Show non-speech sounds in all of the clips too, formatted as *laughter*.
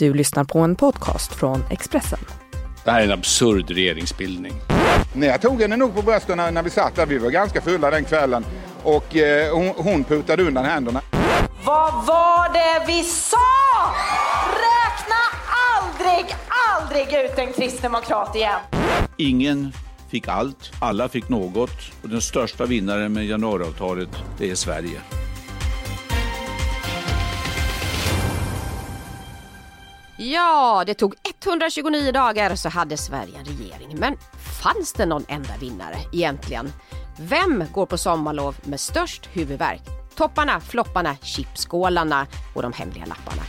Du lyssnar på en podcast från Expressen. Det här är en absurd regeringsbildning. Nej, jag tog henne nog på brösten när, när vi satt där. Vi var ganska fulla den kvällen. Och eh, hon, hon putade undan händerna. Vad var det vi sa? Räkna aldrig, aldrig ut en kristdemokrat igen. Ingen fick allt, alla fick något och den största vinnaren med januariavtalet, det är Sverige. Ja, det tog 129 dagar så hade Sverige en regering. Men fanns det någon enda vinnare egentligen? Vem går på sommarlov med störst huvudvärk? Topparna, flopparna, chipskålarna och de hemliga lapparna.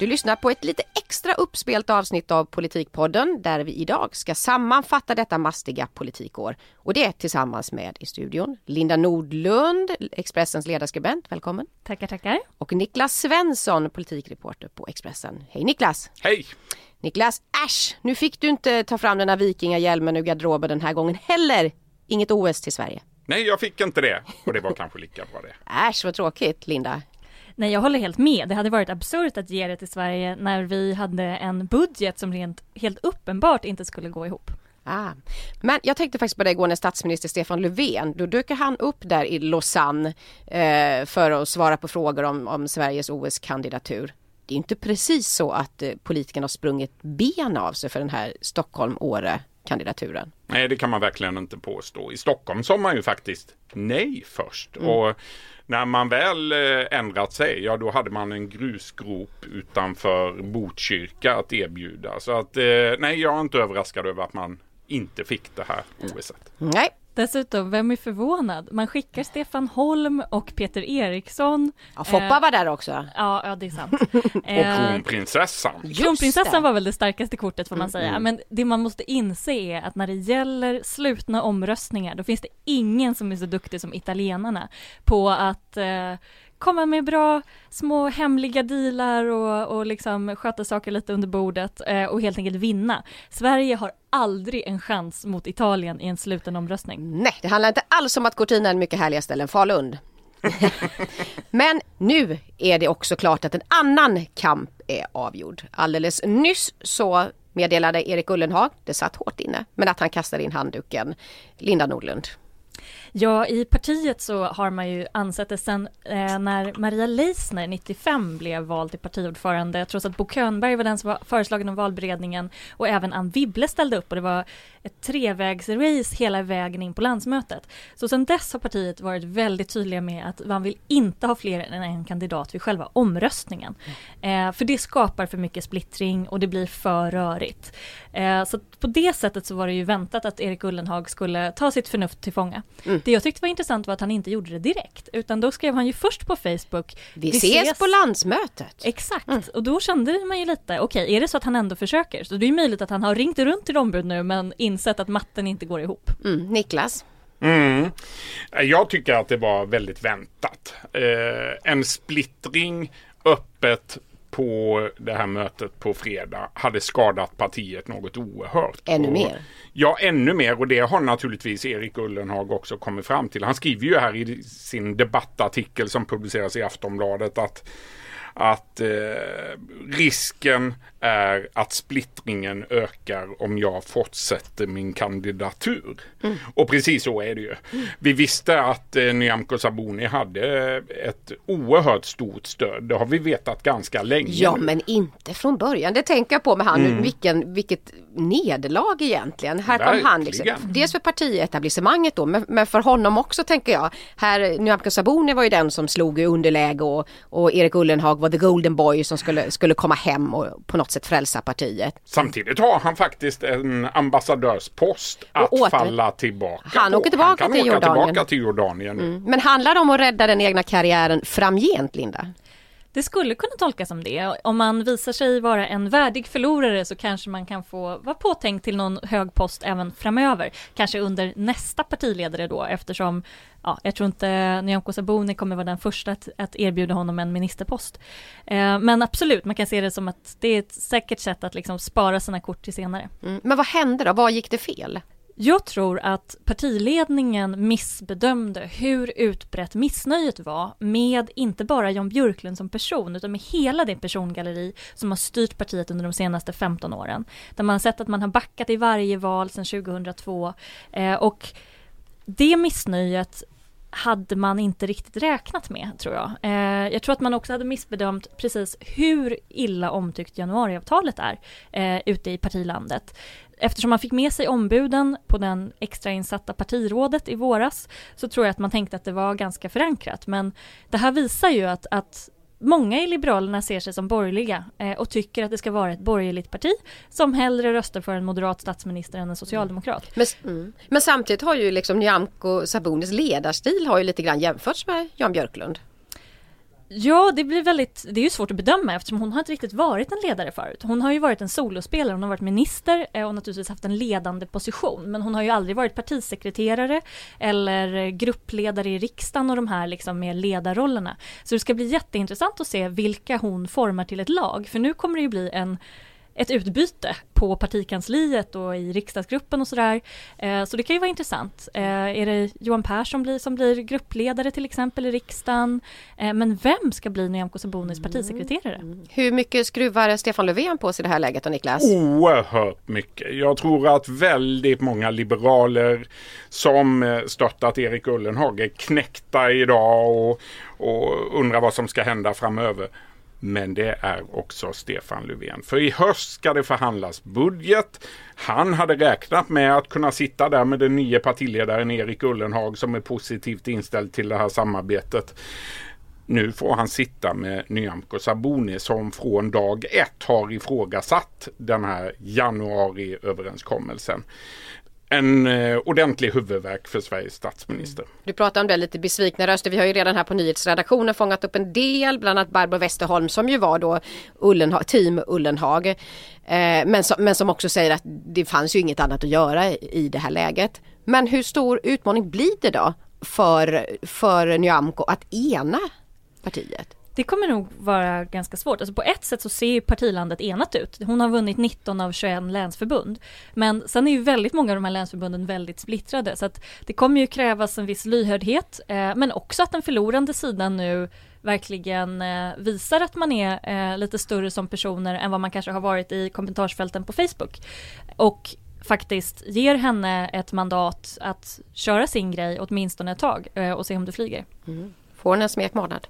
Du lyssnar på ett lite extra uppspelt avsnitt av Politikpodden där vi idag ska sammanfatta detta mastiga politikår. Och det tillsammans med i studion Linda Nordlund, Expressens ledarskribent, välkommen. Tackar, tackar. Och Niklas Svensson, politikreporter på Expressen. Hej Niklas! Hej! Niklas, äsch! Nu fick du inte ta fram den här vikingahjälmen ur garderoben den här gången heller. Inget OS till Sverige. Nej, jag fick inte det. Och det var kanske lika bra det. Äsch vad tråkigt, Linda. Nej, jag håller helt med. Det hade varit absurt att ge det till Sverige när vi hade en budget som rent, helt uppenbart inte skulle gå ihop. Ah. Men jag tänkte faktiskt på det igår när statsminister Stefan Löfven, då dök han upp där i Lausanne eh, för att svara på frågor om, om Sveriges OS-kandidatur. Det är inte precis så att eh, politikerna har sprungit ben av sig för den här Stockholm-Åre kandidaturen. Nej, det kan man verkligen inte påstå. I Stockholm sa man ju faktiskt nej först. Mm. Och när man väl eh, ändrat sig, ja då hade man en grusgrop utanför Botkyrka att erbjuda. Så att eh, nej, jag är inte överraskad över att man inte fick det här OSet. Nej, Dessutom, vem är förvånad? Man skickar Stefan Holm och Peter Eriksson. Ja, Foppa eh, var där också. Ja, ja det är sant. *laughs* och kronprinsessan. Kronprinsessan var väl det starkaste kortet får man mm, säga. Mm. Men det man måste inse är att när det gäller slutna omröstningar, då finns det ingen som är så duktig som italienarna på att eh, komma med bra små hemliga dealar och, och liksom sköta saker lite under bordet eh, och helt enkelt vinna. Sverige har aldrig en chans mot Italien i en sluten omröstning. Nej, det handlar inte alls om att Cortina är en mycket härligare ställe än Falun. *laughs* Men nu är det också klart att en annan kamp är avgjord. Alldeles nyss så meddelade Erik Ullenhag, det satt hårt inne, men att han kastade in handduken. Linda Nordlund. Ja, i partiet så har man ju ansett det sen eh, när Maria Leisner 95 blev vald till partiordförande, trots att Bo Könberg var den som var föreslagen av valberedningen och även Ann Wibble ställde upp och det var ett trevägsrace hela vägen in på landsmötet. Så sen dess har partiet varit väldigt tydliga med att man vill inte ha fler än en kandidat vid själva omröstningen. Mm. Eh, för det skapar för mycket splittring och det blir för rörigt. Eh, så på det sättet så var det ju väntat att Erik Ullenhag skulle ta sitt förnuft till fånga. Mm. Det jag tyckte var intressant var att han inte gjorde det direkt, utan då skrev han ju först på Facebook. Vi, vi ses, ses, på landsmötet. Exakt, mm. och då kände man ju lite, okej, okay, är det så att han ändå försöker? Så det är möjligt att han har ringt runt till ombud nu, men insett att matten inte går ihop. Mm. Niklas? Mm. Jag tycker att det var väldigt väntat. Eh, en splittring öppet på det här mötet på fredag hade skadat partiet något oerhört. Ännu och, mer? Ja, ännu mer och det har naturligtvis Erik Ullenhag också kommit fram till. Han skriver ju här i sin debattartikel som publiceras i Aftonbladet att att eh, risken är att splittringen ökar om jag fortsätter min kandidatur. Mm. Och precis så är det ju. Mm. Vi visste att eh, Nyamko Sabuni hade ett oerhört stort stöd. Det har vi vetat ganska länge. Ja, men inte från början. Det tänker jag på med han. Mm. Vilken, vilket nederlag egentligen. Här kom han. Liksom, dels för partietablissemanget då, men, men, för honom också tänker jag. Här, Nyamko Sabuni var ju den som slog i underläge och, och Erik Ullenhag var the golden boy som skulle, skulle komma hem och på något sätt frälsa partiet. Samtidigt har han faktiskt en ambassadörspost att åter... falla tillbaka Han på. åker tillbaka, han till, åka Jordanien. tillbaka till Jordanien. Mm. Men handlar det om att rädda den egna karriären framgent, Linda? Det skulle kunna tolkas som det. Om man visar sig vara en värdig förlorare så kanske man kan få vara påtänkt till någon hög post även framöver. Kanske under nästa partiledare då eftersom ja, jag tror inte Nyamko Sabuni kommer vara den första att, att erbjuda honom en ministerpost. Eh, men absolut, man kan se det som att det är ett säkert sätt att liksom spara sina kort till senare. Mm. Men vad hände då? Vad gick det fel? Jag tror att partiledningen missbedömde hur utbrett missnöjet var med inte bara Jan Björklund som person utan med hela det persongalleri som har styrt partiet under de senaste 15 åren. Där man har sett att man har backat i varje val sedan 2002 eh, och det missnöjet hade man inte riktigt räknat med, tror jag. Eh, jag tror att man också hade missbedömt precis hur illa omtyckt januariavtalet är eh, ute i partilandet. Eftersom man fick med sig ombuden på den extrainsatta partirådet i våras så tror jag att man tänkte att det var ganska förankrat. Men det här visar ju att, att Många i Liberalerna ser sig som borgerliga eh, och tycker att det ska vara ett borgerligt parti som hellre röstar för en moderat statsminister än en socialdemokrat. Men, mm. Men samtidigt har ju liksom Nyamko Sabunis ledarstil har ju lite grann jämförts med Jan Björklund. Ja, det blir väldigt, det är ju svårt att bedöma eftersom hon har inte riktigt varit en ledare förut. Hon har ju varit en solospelare, hon har varit minister eh, och naturligtvis haft en ledande position. Men hon har ju aldrig varit partisekreterare eller gruppledare i riksdagen och de här liksom mer ledarrollerna. Så det ska bli jätteintressant att se vilka hon formar till ett lag. För nu kommer det ju bli en ett utbyte på partikansliet och i riksdagsgruppen och sådär. Eh, så det kan ju vara intressant. Eh, är det Johan Persson som blir gruppledare till exempel i riksdagen? Eh, men vem ska bli Nyamko Sabunis mm. partisekreterare? Mm. Hur mycket skruvar Stefan Löfven på sig i det här läget då Niklas? Oerhört mycket. Jag tror att väldigt många liberaler som stöttat Erik Ullenhag är knäckta idag och, och undrar vad som ska hända framöver. Men det är också Stefan Löfven. För i höst ska det förhandlas budget. Han hade räknat med att kunna sitta där med den nya partiledaren Erik Ullenhag som är positivt inställd till det här samarbetet. Nu får han sitta med Nyamko Sabuni som från dag ett har ifrågasatt den här januariöverenskommelsen en eh, ordentlig huvudvärk för Sveriges statsminister. Mm. Du pratar om det lite besvikna röster. Vi har ju redan här på nyhetsredaktionen fångat upp en del, bland annat Barbro Westerholm som ju var då Ullenha team Ullenhag. Eh, men, som, men som också säger att det fanns ju inget annat att göra i det här läget. Men hur stor utmaning blir det då för, för Nyamko att ena partiet? Det kommer nog vara ganska svårt. Alltså på ett sätt så ser ju partilandet enat ut. Hon har vunnit 19 av 21 länsförbund. Men sen är ju väldigt många av de här länsförbunden väldigt splittrade så att det kommer ju krävas en viss lyhördhet eh, men också att den förlorande sidan nu verkligen eh, visar att man är eh, lite större som personer än vad man kanske har varit i kommentarsfälten på Facebook. Och faktiskt ger henne ett mandat att köra sin grej åtminstone ett tag eh, och se om det flyger. Mm. Får hon en smekmånad?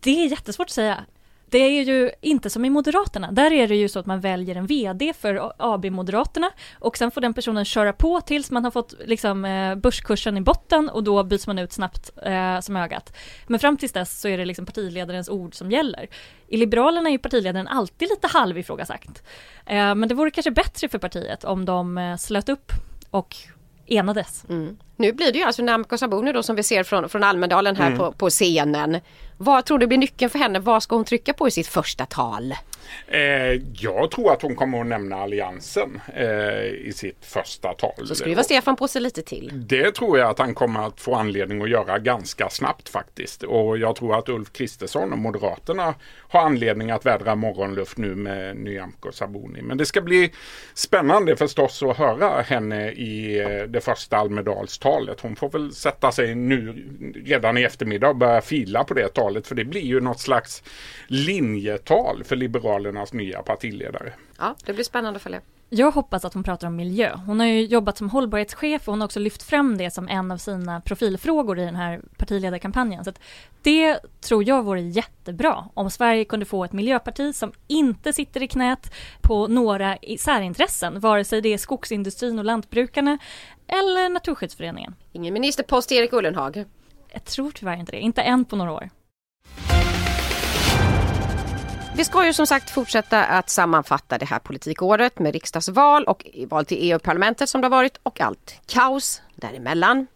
Det är jättesvårt att säga. Det är ju inte som i Moderaterna. Där är det ju så att man väljer en VD för AB-Moderaterna och sen får den personen köra på tills man har fått liksom, eh, börskursen i botten och då byts man ut snabbt eh, som ögat. Men fram tills dess så är det liksom partiledarens ord som gäller. I Liberalerna är ju partiledaren alltid lite halvifrågasatt. Eh, men det vore kanske bättre för partiet om de eh, slöt upp och enades. Mm. Nu blir det ju alltså Namco Sabuni då som vi ser från, från Almedalen här mm. på, på scenen. Vad tror du blir nyckeln för henne? Vad ska hon trycka på i sitt första tal? Eh, jag tror att hon kommer att nämna Alliansen eh, i sitt första tal. Så skruvar Stefan på sig lite till. Det tror jag att han kommer att få anledning att göra ganska snabbt faktiskt. Och jag tror att Ulf Kristersson och Moderaterna har anledning att vädra morgonluft nu med Nyamko Sabuni. Men det ska bli spännande förstås att höra henne i eh, det första Almedalstalet. Hon får väl sätta sig nu redan i eftermiddag och börja fila på det talet. För det blir ju något slags linjetal för Liberalernas nya partiledare. Ja, det blir spännande att följa. Jag hoppas att hon pratar om miljö. Hon har ju jobbat som hållbarhetschef och hon har också lyft fram det som en av sina profilfrågor i den här partiledarkampanjen. Så det tror jag vore jättebra om Sverige kunde få ett miljöparti som inte sitter i knät på några särintressen, vare sig det är skogsindustrin och lantbrukarna eller Naturskyddsföreningen. Ingen ministerpost Erik Ullenhag? Jag tror tyvärr inte det, inte än på några år. Vi ska ju som sagt fortsätta att sammanfatta det här politikåret med riksdagsval och val till EU-parlamentet som det har varit och allt kaos däremellan.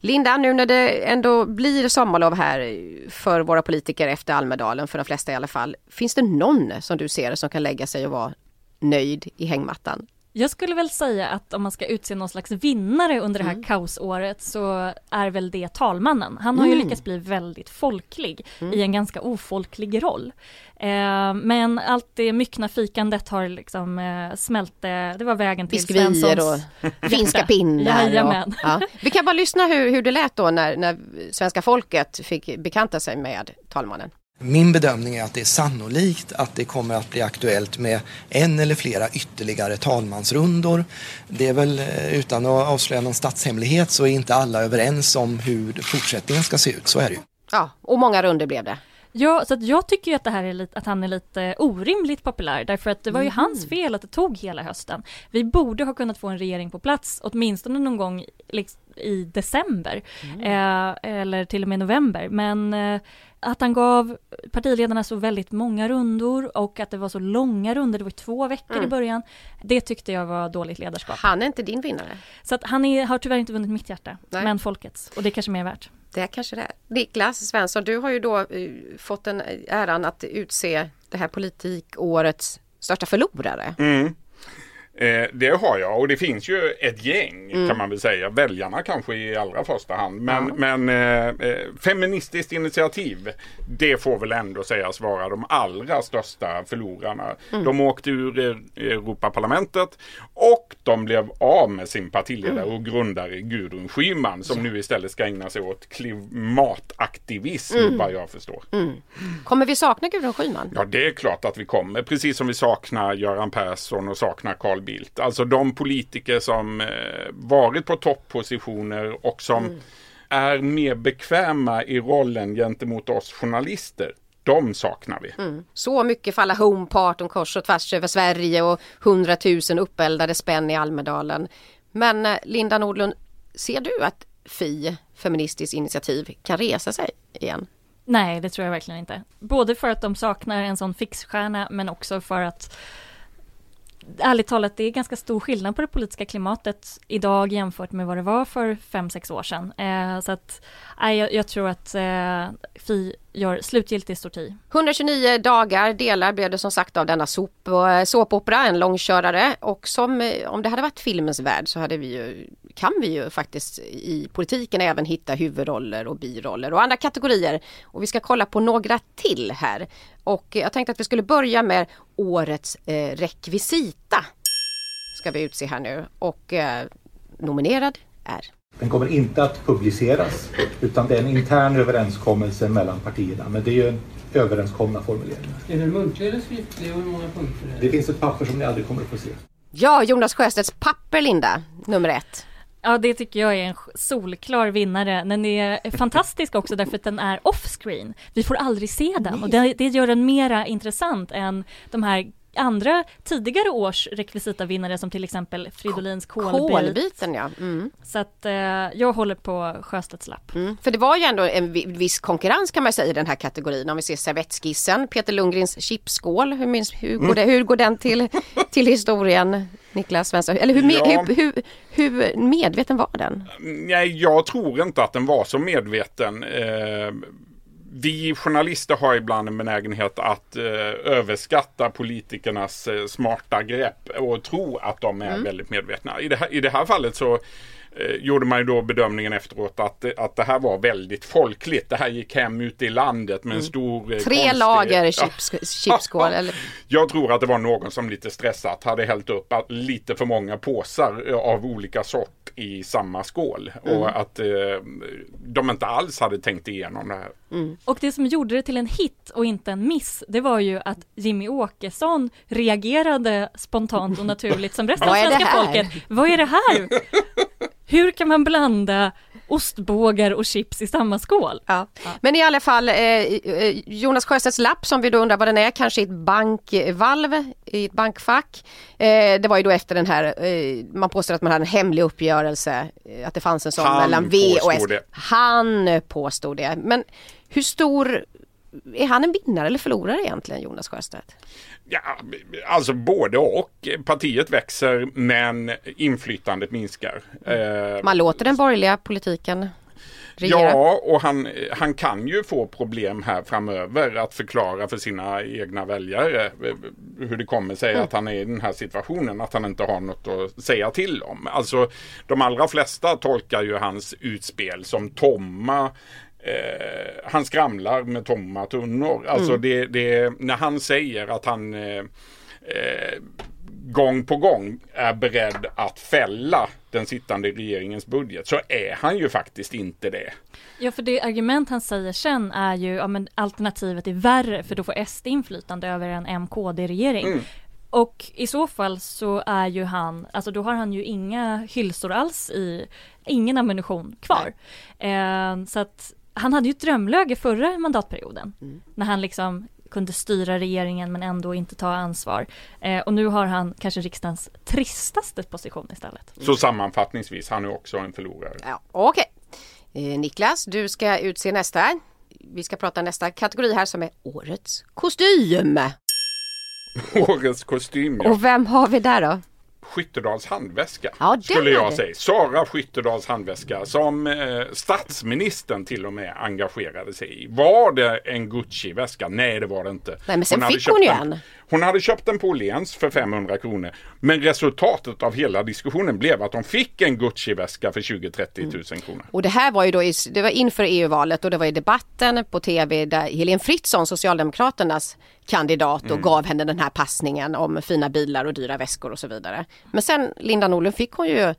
Linda, nu när det ändå blir sommarlov här för våra politiker efter Almedalen, för de flesta i alla fall. Finns det någon som du ser som kan lägga sig och vara nöjd i hängmattan? Jag skulle väl säga att om man ska utse någon slags vinnare under det här mm. kaosåret så är väl det talmannen. Han har mm. ju lyckats bli väldigt folklig mm. i en ganska ofolklig roll. Eh, men allt det myckna fikandet har liksom eh, smält, eh, det var vägen till Biskvier Svenssons... *laughs* *laughs* och finska pinnar. Jajamän. Och, ja. Vi kan bara lyssna hur, hur det lät då när, när svenska folket fick bekanta sig med talmannen. Min bedömning är att det är sannolikt att det kommer att bli aktuellt med en eller flera ytterligare talmansrundor. Det är väl eh, utan att avslöja någon statshemlighet så är inte alla överens om hur fortsättningen ska se ut, så är det ju. Ja, och många runder blev det. Ja, så jag tycker ju att det här är lite, att han är lite orimligt populär därför att det var ju mm. hans fel att det tog hela hösten. Vi borde ha kunnat få en regering på plats åtminstone någon gång liksom, i december mm. eh, eller till och med november men eh, att han gav partiledarna så väldigt många rundor och att det var så långa runder, det var två veckor mm. i början. Det tyckte jag var dåligt ledarskap. Han är inte din vinnare. Så att han är, har tyvärr inte vunnit mitt hjärta, Nej. men folkets. Och det är kanske mer värt. Det kanske det är. Niklas Svensson, du har ju då eh, fått den eh, äran att utse det här politikårets största förlorare. Mm. Eh, det har jag och det finns ju ett gäng mm. kan man väl säga. Väljarna kanske i allra första hand. Men, ja. men eh, eh, Feministiskt initiativ det får väl ändå sägas vara de allra största förlorarna. Mm. De åkte ur Europaparlamentet och de blev av med sin partiledare mm. och grundare Gudrun Schyman som nu istället ska ägna sig åt klimataktivism mm. vad jag förstår. Mm. Kommer vi sakna Gudrun Schyman? Ja det är klart att vi kommer. Precis som vi saknar Göran Persson och saknar Carl Bildt. Alltså de politiker som eh, varit på toppositioner och som mm. är mer bekväma i rollen gentemot oss journalister. De saknar vi. Mm. Så mycket för alla homeparton kors och tvärs över Sverige och hundratusen uppeldade spänn i Almedalen. Men eh, Linda Nordlund, ser du att Fi, Feministiskt initiativ, kan resa sig igen? Nej, det tror jag verkligen inte. Både för att de saknar en sån fixstjärna men också för att ärligt talat, det är ganska stor skillnad på det politiska klimatet idag jämfört med vad det var för fem sex år sedan. Eh, så att, eh, jag, jag, tror att eh, Fi gör slutgiltig sorti. 129 dagar delar blev det som sagt av denna sop, eh, såpopera, en långkörare och som eh, om det hade varit filmens värld så hade vi ju, kan vi ju faktiskt i politiken även hitta huvudroller och biroller och andra kategorier. Och vi ska kolla på några till här. Och jag tänkte att vi skulle börja med årets eh, rekvisita. Ska vi utse här nu och eh, nominerad är den kommer inte att publiceras utan det är en intern överenskommelse mellan partierna. Men det är ju överenskomna formuleringar. Är den muntlig eller skriftlig och hur många punkter är det? Det finns ett papper som ni aldrig kommer att få se. Ja, Jonas Sjöstedts papper Linda, nummer ett. Ja, det tycker jag är en solklar vinnare. Den är fantastisk också därför att den är offscreen. Vi får aldrig se den och det, det gör den mera intressant än de här andra tidigare års rekvisitavinnare som till exempel Fridolins kolbit. Kolbiten ja. Mm. Så att eh, jag håller på Sjöstedts lapp. Mm. För det var ju ändå en viss konkurrens kan man säga i den här kategorin. Om vi ser servettskissen, Peter Lundgrens chipskål. Hur, minns, hur, går, det, hur går den till, till historien? Niklas Svensson, eller hur, ja. hur, hur, hur, medveten var den? Nej, jag tror inte att den var så medveten. Eh, vi journalister har ibland en benägenhet att eh, överskatta politikernas eh, smarta grepp och tro att de är mm. väldigt medvetna. I det, här, I det här fallet så eh, gjorde man ju då bedömningen efteråt att, att det här var väldigt folkligt. Det här gick hem ute i landet med en mm. stor mm. Tre konstig... lager chips, chipskål. *laughs* eller? Jag tror att det var någon som lite stressat hade hällt upp lite för många påsar av olika sort i samma skål. Mm. Och att eh, de inte alls hade tänkt igenom det här. Mm. Och det som gjorde det till en hit och inte en miss, det var ju att Jimmy Åkesson reagerade spontant och naturligt som resten av svenska folket. Vad är det här? *laughs* Hur kan man blanda ostbågar och chips i samma skål? Ja. ja. Men i alla fall eh, eh Jonas Sjöstedts lapp som vi då undrar vad den är, kanske i ett bankvalv, i ett bankfack. Eh, det var ju då efter den här, eh, man påstår att man hade en hemlig uppgörelse, att det fanns en sån Han mellan V och S. Det. Han påstod det. Men hur stor är han en vinnare eller förlorare egentligen, Jonas Sjöstedt? Ja, alltså både och. Partiet växer men inflytandet minskar. Mm. Man låter den borgerliga politiken regera. Ja, och han, han kan ju få problem här framöver att förklara för sina egna väljare eh, hur det kommer sig mm. att han är i den här situationen, att han inte har något att säga till om. Alltså de allra flesta tolkar ju hans utspel som tomma eh, han skramlar med tomma tunnor. Alltså mm. det, det, när han säger att han eh, eh, gång på gång är beredd att fälla den sittande regeringens budget så är han ju faktiskt inte det. Ja, för det argument han säger sen är ju ja, men alternativet är värre för då får SD inflytande över en MKD-regering. Mm. Och i så fall så är ju han, alltså då har han ju inga hylsor alls i, ingen ammunition kvar. Eh, så att han hade ju ett drömläge förra mandatperioden. Mm. När han liksom kunde styra regeringen men ändå inte ta ansvar. Eh, och nu har han kanske riksdagens tristaste position istället. Så sammanfattningsvis, han är också en förlorare. Ja, Okej. Okay. Eh, Niklas, du ska utse nästa. Vi ska prata nästa kategori här som är Årets kostym. *laughs* Årets kostym, ja. Och vem har vi där då? Skyttedals handväska. Ja, skulle jag det. säga. Sara Skyttedals handväska som eh, statsministern till och med engagerade sig i. Var det en Gucci-väska? Nej det var det inte. Nej men sen hon fick hon ju en. Hon hade köpt den på Åhléns för 500 kronor. Men resultatet av hela diskussionen blev att hon fick en Gucci-väska för 20-30 tusen kronor. Och det här var ju då i, det var inför EU-valet och det var i debatten på tv där Helene Fritzon, Socialdemokraternas kandidat och mm. gav henne den här passningen om fina bilar och dyra väskor och så vidare. Men sen Linda Norlund fick hon ju,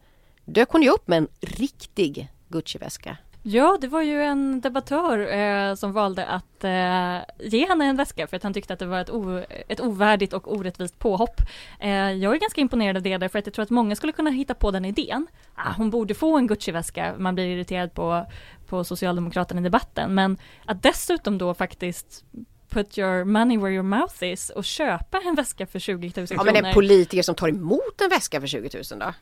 dök hon ju upp med en riktig Gucci-väska. Ja, det var ju en debattör eh, som valde att eh, ge henne en väska för att han tyckte att det var ett, o, ett ovärdigt och orättvist påhopp. Eh, jag är ganska imponerad av det därför att jag tror att många skulle kunna hitta på den idén. Ah, hon borde få en Gucci-väska, man blir irriterad på, på Socialdemokraterna i debatten, men att dessutom då faktiskt put your money where your mouth is och köpa en väska för 20 000 kronor. Ja men det är politiker som tar emot en väska för 20 000 då?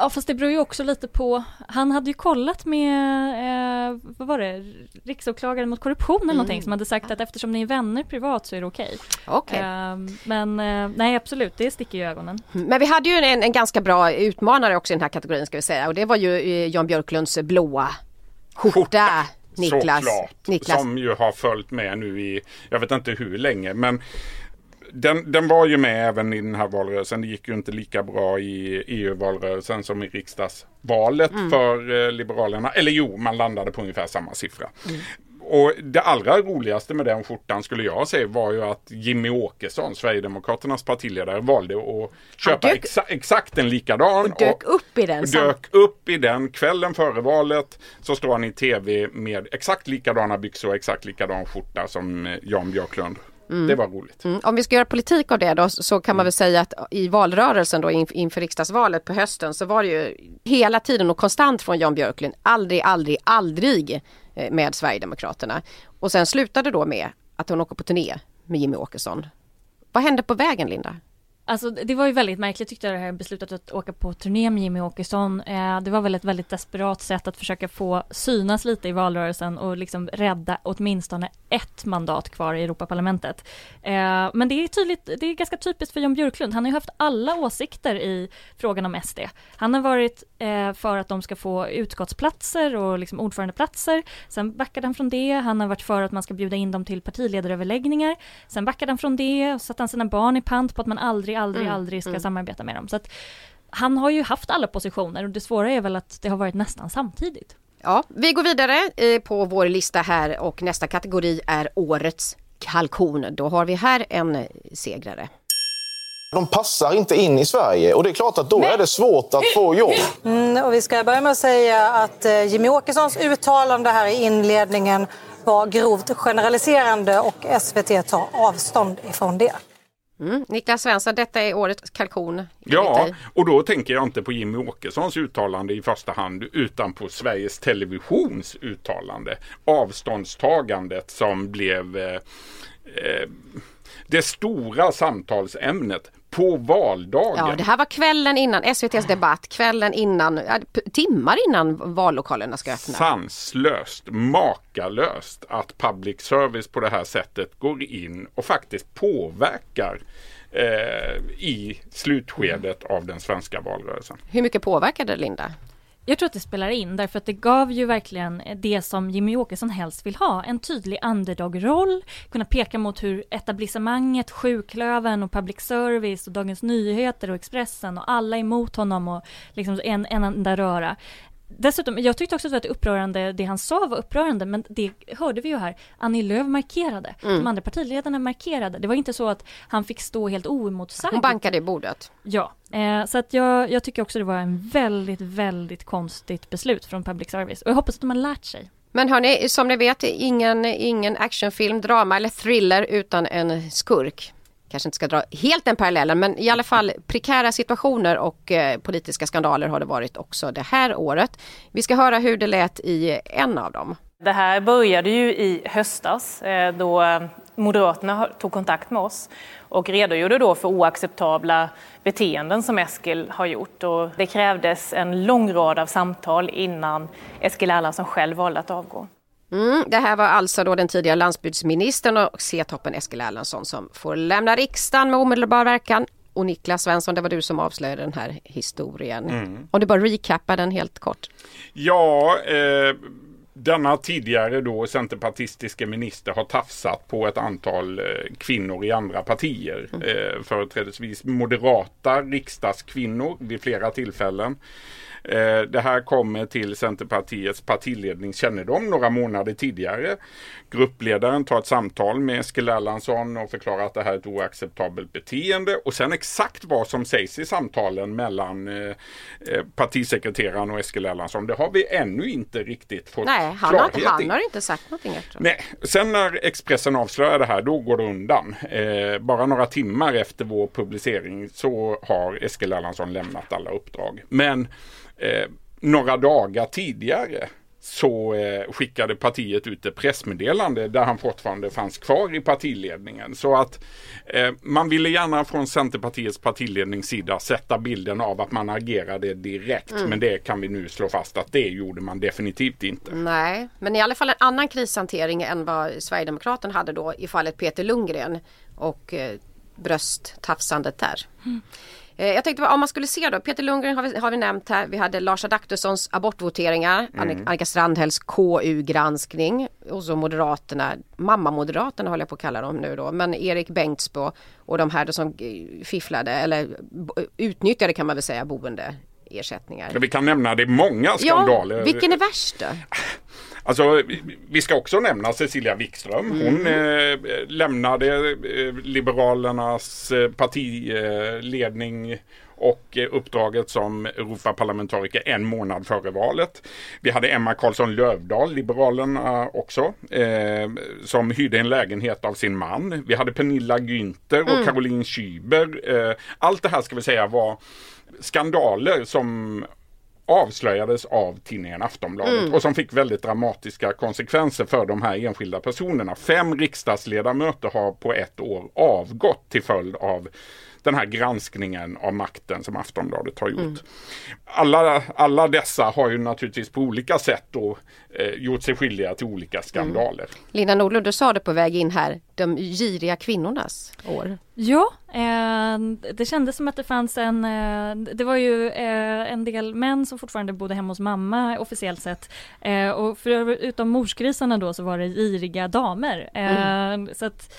Ja fast det beror ju också lite på, han hade ju kollat med, eh, vad var det, riksåklagaren mot korruption eller mm. någonting som hade sagt att eftersom ni är vänner privat så är det okej. Okay. okay. Eh, men eh, nej absolut, det sticker i ögonen. Men vi hade ju en, en ganska bra utmanare också i den här kategorin ska vi säga och det var ju eh, Jan Björklunds blåa skjorta. skjorta. Niklas. Såklart, Niklas. Som ju har följt med nu i, jag vet inte hur länge, men den, den var ju med även i den här valrörelsen. Det gick ju inte lika bra i EU-valrörelsen som i riksdagsvalet mm. för eh, Liberalerna. Eller jo, man landade på ungefär samma siffra. Mm. Och det allra roligaste med den skjortan skulle jag säga var ju att Jimmy Åkesson, Sverigedemokraternas partiledare, valde att köpa dök, exa exakt en likadan. Och dök och, upp i den. Och dök upp i den kvällen före valet. Så står han i tv med exakt likadana byxor och exakt likadan skjorta som eh, Jan Björklund. Mm. Det var roligt. Mm. Om vi ska göra politik av det då så kan man mm. väl säga att i valrörelsen då inför riksdagsvalet på hösten så var det ju hela tiden och konstant från Jan Björklund aldrig, aldrig, aldrig eh, med Sverigedemokraterna. Och sen slutade då med att hon åker på turné med Jimmy Åkesson. Vad hände på vägen Linda? Alltså det var ju väldigt märkligt tyckte jag det här beslutet att åka på turné med Jimmy Åkesson. Eh, det var väl ett väldigt desperat sätt att försöka få synas lite i valrörelsen och liksom rädda åtminstone ett mandat kvar i Europaparlamentet. Eh, men det är tydligt, det är ganska typiskt för Jan Björklund. Han har ju haft alla åsikter i frågan om SD. Han har varit eh, för att de ska få utskottsplatser och liksom ordförandeplatser. Sen backade han från det. Han har varit för att man ska bjuda in dem till partiledaröverläggningar. Sen backade han från det och satte han sina barn i pant på att man aldrig aldrig, mm. aldrig ska mm. samarbeta med dem. Så att han har ju haft alla positioner och det svåra är väl att det har varit nästan samtidigt. Ja, vi går vidare eh, på vår lista här och nästa kategori är Årets kalkon. Då har vi här en segrare. De passar inte in i Sverige och det är klart att då Nej. är det svårt att få jobb. Mm, och vi ska börja med att säga att eh, Jimmy Åkessons uttalande här i inledningen var grovt generaliserande och SVT tar avstånd ifrån det. Mm. Niklas Svensson, detta är årets kalkon. Ja, och då tänker jag inte på Jimmy Åkessons uttalande i första hand utan på Sveriges Televisions uttalande. Avståndstagandet som blev eh, eh, det stora samtalsämnet på valdagen. Ja, det här var kvällen innan SVTs debatt, kvällen innan, timmar innan vallokalerna ska öppna. Sanslöst, makalöst att public service på det här sättet går in och faktiskt påverkar eh, i slutskedet av den svenska valrörelsen. Hur mycket påverkade det Linda? Jag tror att det spelar in därför att det gav ju verkligen det som Jimmy Åkesson helst vill ha. En tydlig underdog-roll, kunna peka mot hur etablissemanget, sjuklöven och public service och Dagens Nyheter och Expressen och alla emot honom och liksom en, en enda röra. Dessutom, jag tyckte också att det var upprörande, det han sa var upprörande, men det hörde vi ju här. Annie Lööf markerade, mm. de andra partiledarna markerade. Det var inte så att han fick stå helt oemotsagd. Hon bankade i bordet. Ja, eh, så att jag, jag tycker också det var en väldigt, väldigt konstigt beslut från public service. Och jag hoppas att de har lärt sig. Men hörni, som ni vet, ingen, ingen actionfilm, drama eller thriller utan en skurk kanske inte ska dra helt den parallellen men i alla fall prekära situationer och eh, politiska skandaler har det varit också det här året. Vi ska höra hur det lät i en av dem. Det här började ju i höstas eh, då eh, Moderaterna tog kontakt med oss och redogjorde då för oacceptabla beteenden som Eskil har gjort. Och det krävdes en lång rad av samtal innan Eskil Erlandsson själv valde att avgå. Mm, det här var alltså då den tidigare landsbygdsministern och C-toppen Eskil Erlandsson som får lämna riksdagen med omedelbar verkan. Och Niklas Svensson, det var du som avslöjade den här historien. Mm. Om du bara recappa den helt kort. Ja, eh, denna tidigare då centerpartistiska minister har tafsat på ett antal eh, kvinnor i andra partier. Mm. Eh, företrädesvis moderata riksdagskvinnor vid flera tillfällen. Eh, det här kommer till Centerpartiets partilednings kännedom några månader tidigare. Gruppledaren tar ett samtal med Eskil Erlandsson och förklarar att det här är ett oacceptabelt beteende och sen exakt vad som sägs i samtalen mellan eh partisekreteraren och Eskil Erlandsson det har vi ännu inte riktigt fått Nej, han har, han har inte sagt någonting. Efteråt. Nej, sen när Expressen avslöjar det här då går det undan. Eh, bara några timmar efter vår publicering så har Eskil Erlandsson lämnat alla uppdrag. Men Eh, några dagar tidigare så eh, skickade partiet ut ett pressmeddelande där han fortfarande fanns kvar i partiledningen. Så att eh, man ville gärna från Centerpartiets partilednings sida sätta bilden av att man agerade direkt. Mm. Men det kan vi nu slå fast att det gjorde man definitivt inte. Nej, men i alla fall en annan krishantering än vad Sverigedemokraterna hade då i fallet Peter Lundgren och eh, brösttafsandet där. Mm. Eh, jag tänkte om man skulle se då, Peter Lundgren har vi, har vi nämnt här, vi hade Lars Adaktussons abortvoteringar, mm. Annika Strandhälls KU-granskning och så Moderaterna, mamma-Moderaterna håller jag på att kalla dem nu då, men Erik Bengtsbo och de här som fifflade eller utnyttjade kan man väl säga boendeersättningar. Vi kan nämna det är många skandaler. Ja, vilken är värst då? *laughs* Alltså, vi ska också nämna Cecilia Wikström. Hon mm. eh, lämnade eh, Liberalernas eh, partiledning och eh, uppdraget som Europaparlamentariker en månad före valet. Vi hade Emma Karlsson Lövdahl, Liberalerna också, eh, som hyrde en lägenhet av sin man. Vi hade Pernilla Günther och mm. Caroline Schüber. Eh, allt det här ska vi säga var skandaler som avslöjades av tidningen Aftonbladet mm. och som fick väldigt dramatiska konsekvenser för de här enskilda personerna. Fem riksdagsledamöter har på ett år avgått till följd av den här granskningen av makten som Aftonbladet har gjort. Mm. Alla, alla dessa har ju naturligtvis på olika sätt då eh, gjort sig skyldiga till olika skandaler. Mm. Linda Nordlund, du sa det på väg in här, de giriga kvinnornas år. Ja, eh, det kändes som att det fanns en, eh, det var ju eh, en del män som fortfarande bodde hemma hos mamma officiellt sett. Eh, och förutom morsgrisarna då så var det giriga damer. Mm. Så att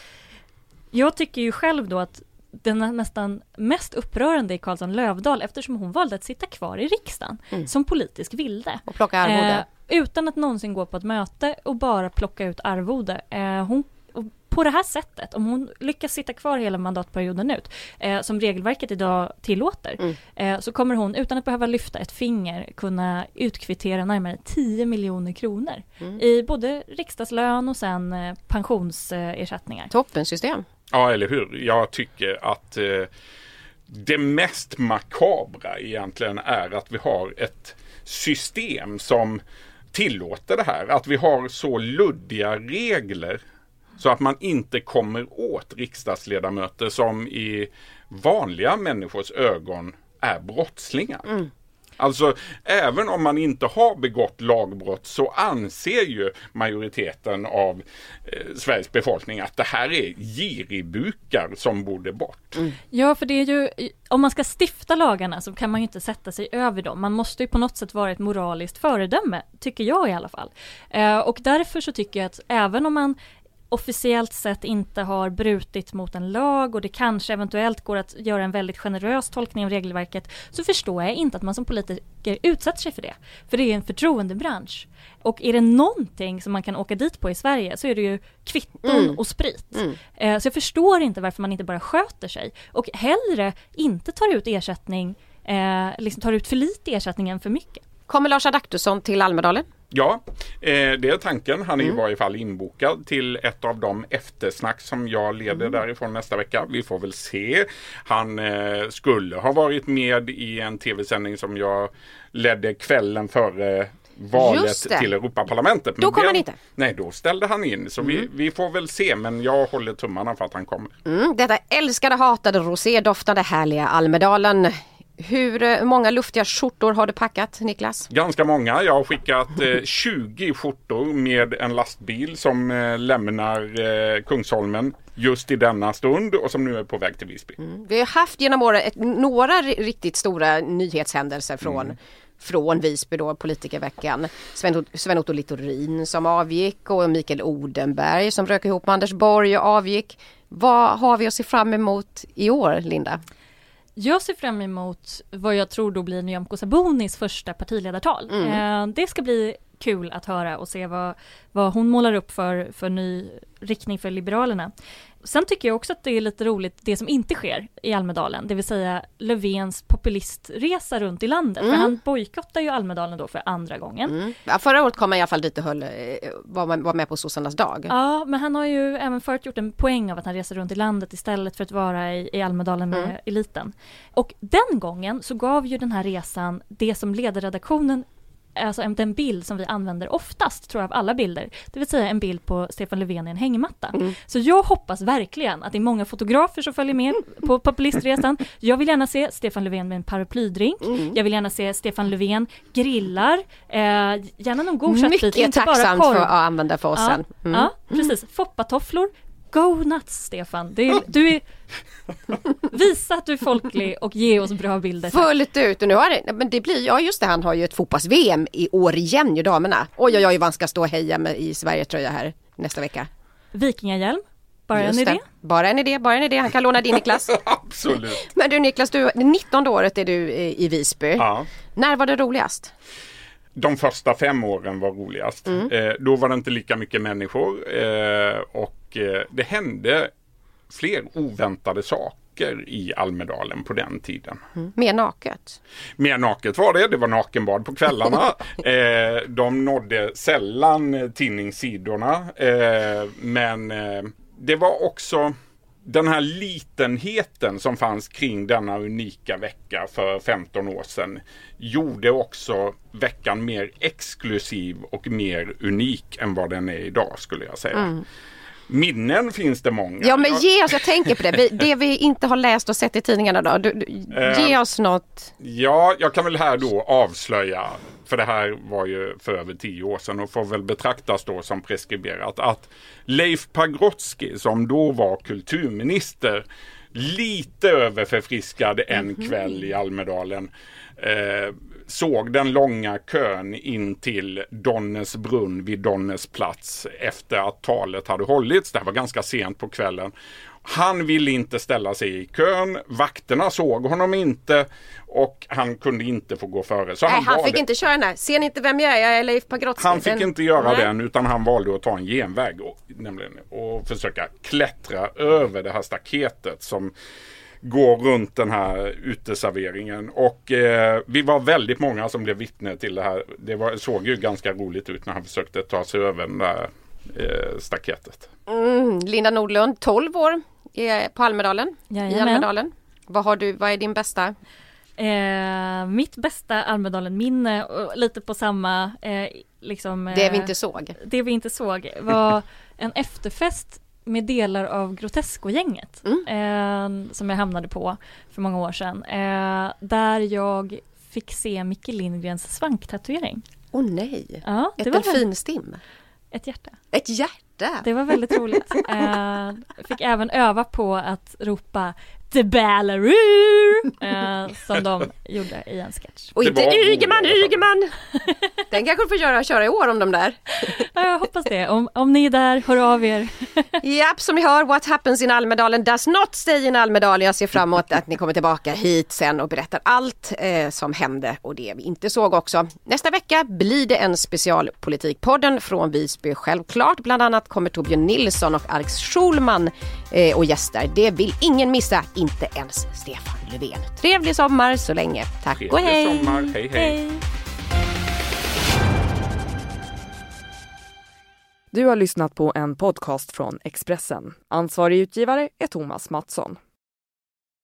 jag tycker ju själv då att den nästan mest upprörande i Karlsson Lövdal eftersom hon valde att sitta kvar i riksdagen mm. som politisk vilde. Och plocka arvode. Eh, utan att någonsin gå på ett möte och bara plocka ut arvode. Eh, hon, på det här sättet, om hon lyckas sitta kvar hela mandatperioden ut, eh, som regelverket idag tillåter, mm. Eh, så kommer hon utan att behöva lyfta ett finger kunna utkvittera närmare 10 miljoner kronor mm. i både riksdagslön och sen eh, pensionsersättningar. Toppensystem! Ja, eller hur. Jag tycker att eh, det mest makabra egentligen är att vi har ett system som tillåter det här. Att vi har så luddiga regler så att man inte kommer åt riksdagsledamöter som i vanliga människors ögon är brottslingar. Mm. Alltså även om man inte har begått lagbrott så anser ju majoriteten av eh, Sveriges befolkning att det här är giribukar som borde bort. Mm. Ja, för det är ju, om man ska stifta lagarna så kan man ju inte sätta sig över dem. Man måste ju på något sätt vara ett moraliskt föredöme, tycker jag i alla fall. Eh, och därför så tycker jag att även om man officiellt sett inte har brutit mot en lag och det kanske eventuellt går att göra en väldigt generös tolkning av regelverket så förstår jag inte att man som politiker utsätter sig för det. För det är en förtroendebransch. Och är det någonting som man kan åka dit på i Sverige så är det ju kvitton mm. och sprit. Mm. Eh, så jag förstår inte varför man inte bara sköter sig och hellre inte tar ut ersättning, eh, liksom tar ut för lite ersättning än för mycket. Kommer Lars Adaktusson till Almedalen? Ja, eh, det är tanken. Han är mm. i varje fall inbokad till ett av de eftersnack som jag leder mm. därifrån nästa vecka. Vi får väl se. Han eh, skulle ha varit med i en tv-sändning som jag ledde kvällen före valet till Europaparlamentet. Men då kom han inte. Nej, då ställde han in. Så mm. vi, vi, får väl se, men jag håller tummarna för att han kommer. Mm, detta älskade, hatade, rosédoftande, härliga Almedalen. Hur eh, många luftiga skjortor har du packat Niklas? Ganska många. Jag har skickat eh, 20 skjortor med en lastbil som eh, lämnar eh, Kungsholmen just i denna stund och som nu är på väg till Visby. Mm. Vi har haft genom året några riktigt stora nyhetshändelser från mm från Visby då, politikerveckan. Sven-Otto Littorin som avgick och Mikael Odenberg som rök ihop med Anders Borg och avgick. Vad har vi att se fram emot i år, Linda? Jag ser fram emot vad jag tror då blir Nyamko Sabunis första partiledartal. Mm. Eh, det ska bli kul att höra och se vad, vad hon målar upp för, för ny riktning för Liberalerna. Sen tycker jag också att det är lite roligt det som inte sker i Almedalen, det vill säga Löfvens populistresa runt i landet. Mm. För han bojkottar ju Almedalen då för andra gången. Mm. Ja, förra året kom han i alla fall dit och höll, eh, var, var med på sossarnas dag. Ja, men han har ju även förut gjort en poäng av att han reser runt i landet istället för att vara i, i Almedalen med mm. eliten. Och den gången så gav ju den här resan det som ledarredaktionen alltså den bild som vi använder oftast, tror jag, av alla bilder. Det vill säga en bild på Stefan Löfven i en hängmatta. Mm. Så jag hoppas verkligen att det är många fotografer som följer med på populistresan. Jag vill gärna se Stefan Löfven med en paraplydrink. Mm. Jag vill gärna se Stefan Löfven grillar. Eh, gärna någon god köttbit. Mycket tacksamt för att använda för oss ja, sen. Mm. Ja, precis. Foppatofflor, Go nuts Stefan! Är, du är... Visa att du är folklig och ge oss bra bilder. Fullt ut! Och nu har det, men det blir, ja just det, han har ju ett fotbolls-VM i år igen ju damerna. Oj oj oj vad han ska stå och heja med i Sverige-tröja här nästa vecka. Vikingahjälm, bara just en idé. Det. Bara en idé, bara en idé. Han kan låna din Niklas. *laughs* Absolut. Men du Niklas, du, 19 året är du i Visby. Ja. När var det roligast? De första fem åren var roligast. Mm. Eh, då var det inte lika mycket människor eh, och Eh, det hände fler oväntade saker i Almedalen på den tiden. Mm. Mer naket? Mer naket var det. Det var nakenbad på kvällarna. *laughs* eh, de nådde sällan tidningssidorna. Eh, men eh, det var också den här litenheten som fanns kring denna unika vecka för 15 år sedan gjorde också veckan mer exklusiv och mer unik än vad den är idag skulle jag säga. Mm. Minnen finns det många. Ja men ge oss, jag tänker på det, det vi *laughs* inte har läst och sett i tidningarna då. Du, du, ge uh, oss något. Ja, jag kan väl här då avslöja, för det här var ju för över tio år sedan och får väl betraktas då som preskriberat, att Leif Pagrotsky som då var kulturminister lite överförfriskad en mm -hmm. kväll i Almedalen eh, såg den långa kön in till Donnes brunn vid Donnes plats efter att talet hade hållits. Det var ganska sent på kvällen. Han ville inte ställa sig i kön. Vakterna såg honom inte och han kunde inte få gå före. Så Nej, han, han fick det. inte köra den här. Ser ni inte vem jag är? Jag är Leif Pagrotsky. Han fick inte göra Nej. den utan han valde att ta en genväg och, nämligen, och försöka klättra över det här staketet som går runt den här uteserveringen. Och eh, vi var väldigt många som blev vittne till det här. Det var, såg ju ganska roligt ut när han försökte ta sig över det där eh, staketet. Mm, Linda Nordlund, 12 år på Almedalen. I Almedalen. Vad, har du, vad är din bästa? Eh, mitt bästa Almedalen-minne, lite på samma eh, liksom, Det vi inte såg. Det vi inte såg var en efterfest med delar av Grotesco-gänget mm. eh, som jag hamnade på för många år sedan. Eh, där jag fick se Micke Lindgrens svanktatuering. Åh oh, nej! Ja, det Ett delfinstim? Ett hjärta. Ett hjärta? Det var väldigt roligt. uh, fick även öva på att ropa The Ballaroo! Eh, som de gjorde i en sketch. Och inte Ygeman, Ygeman! Den kanske du får göra, köra i år om de där. Ja, jag hoppas det. Om, om ni är där, hör av er. Japp, som ni hör, What happens in Almedalen does not stay in Almedalen. Jag ser fram emot att ni kommer tillbaka hit sen och berättar allt eh, som hände och det vi inte såg också. Nästa vecka blir det en specialpolitikpodden från Visby självklart. Bland annat kommer Torbjörn Nilsson och Alex Schulman eh, och gäster. Det vill ingen missa inte ens Stefan Löfven. Trevlig sommar så länge. Tack Trevlig och hej! sommar. hej! hej. hej. Du har lyssnat på en podcast från Expressen. Ansvarig utgivare är Thomas Mattsson.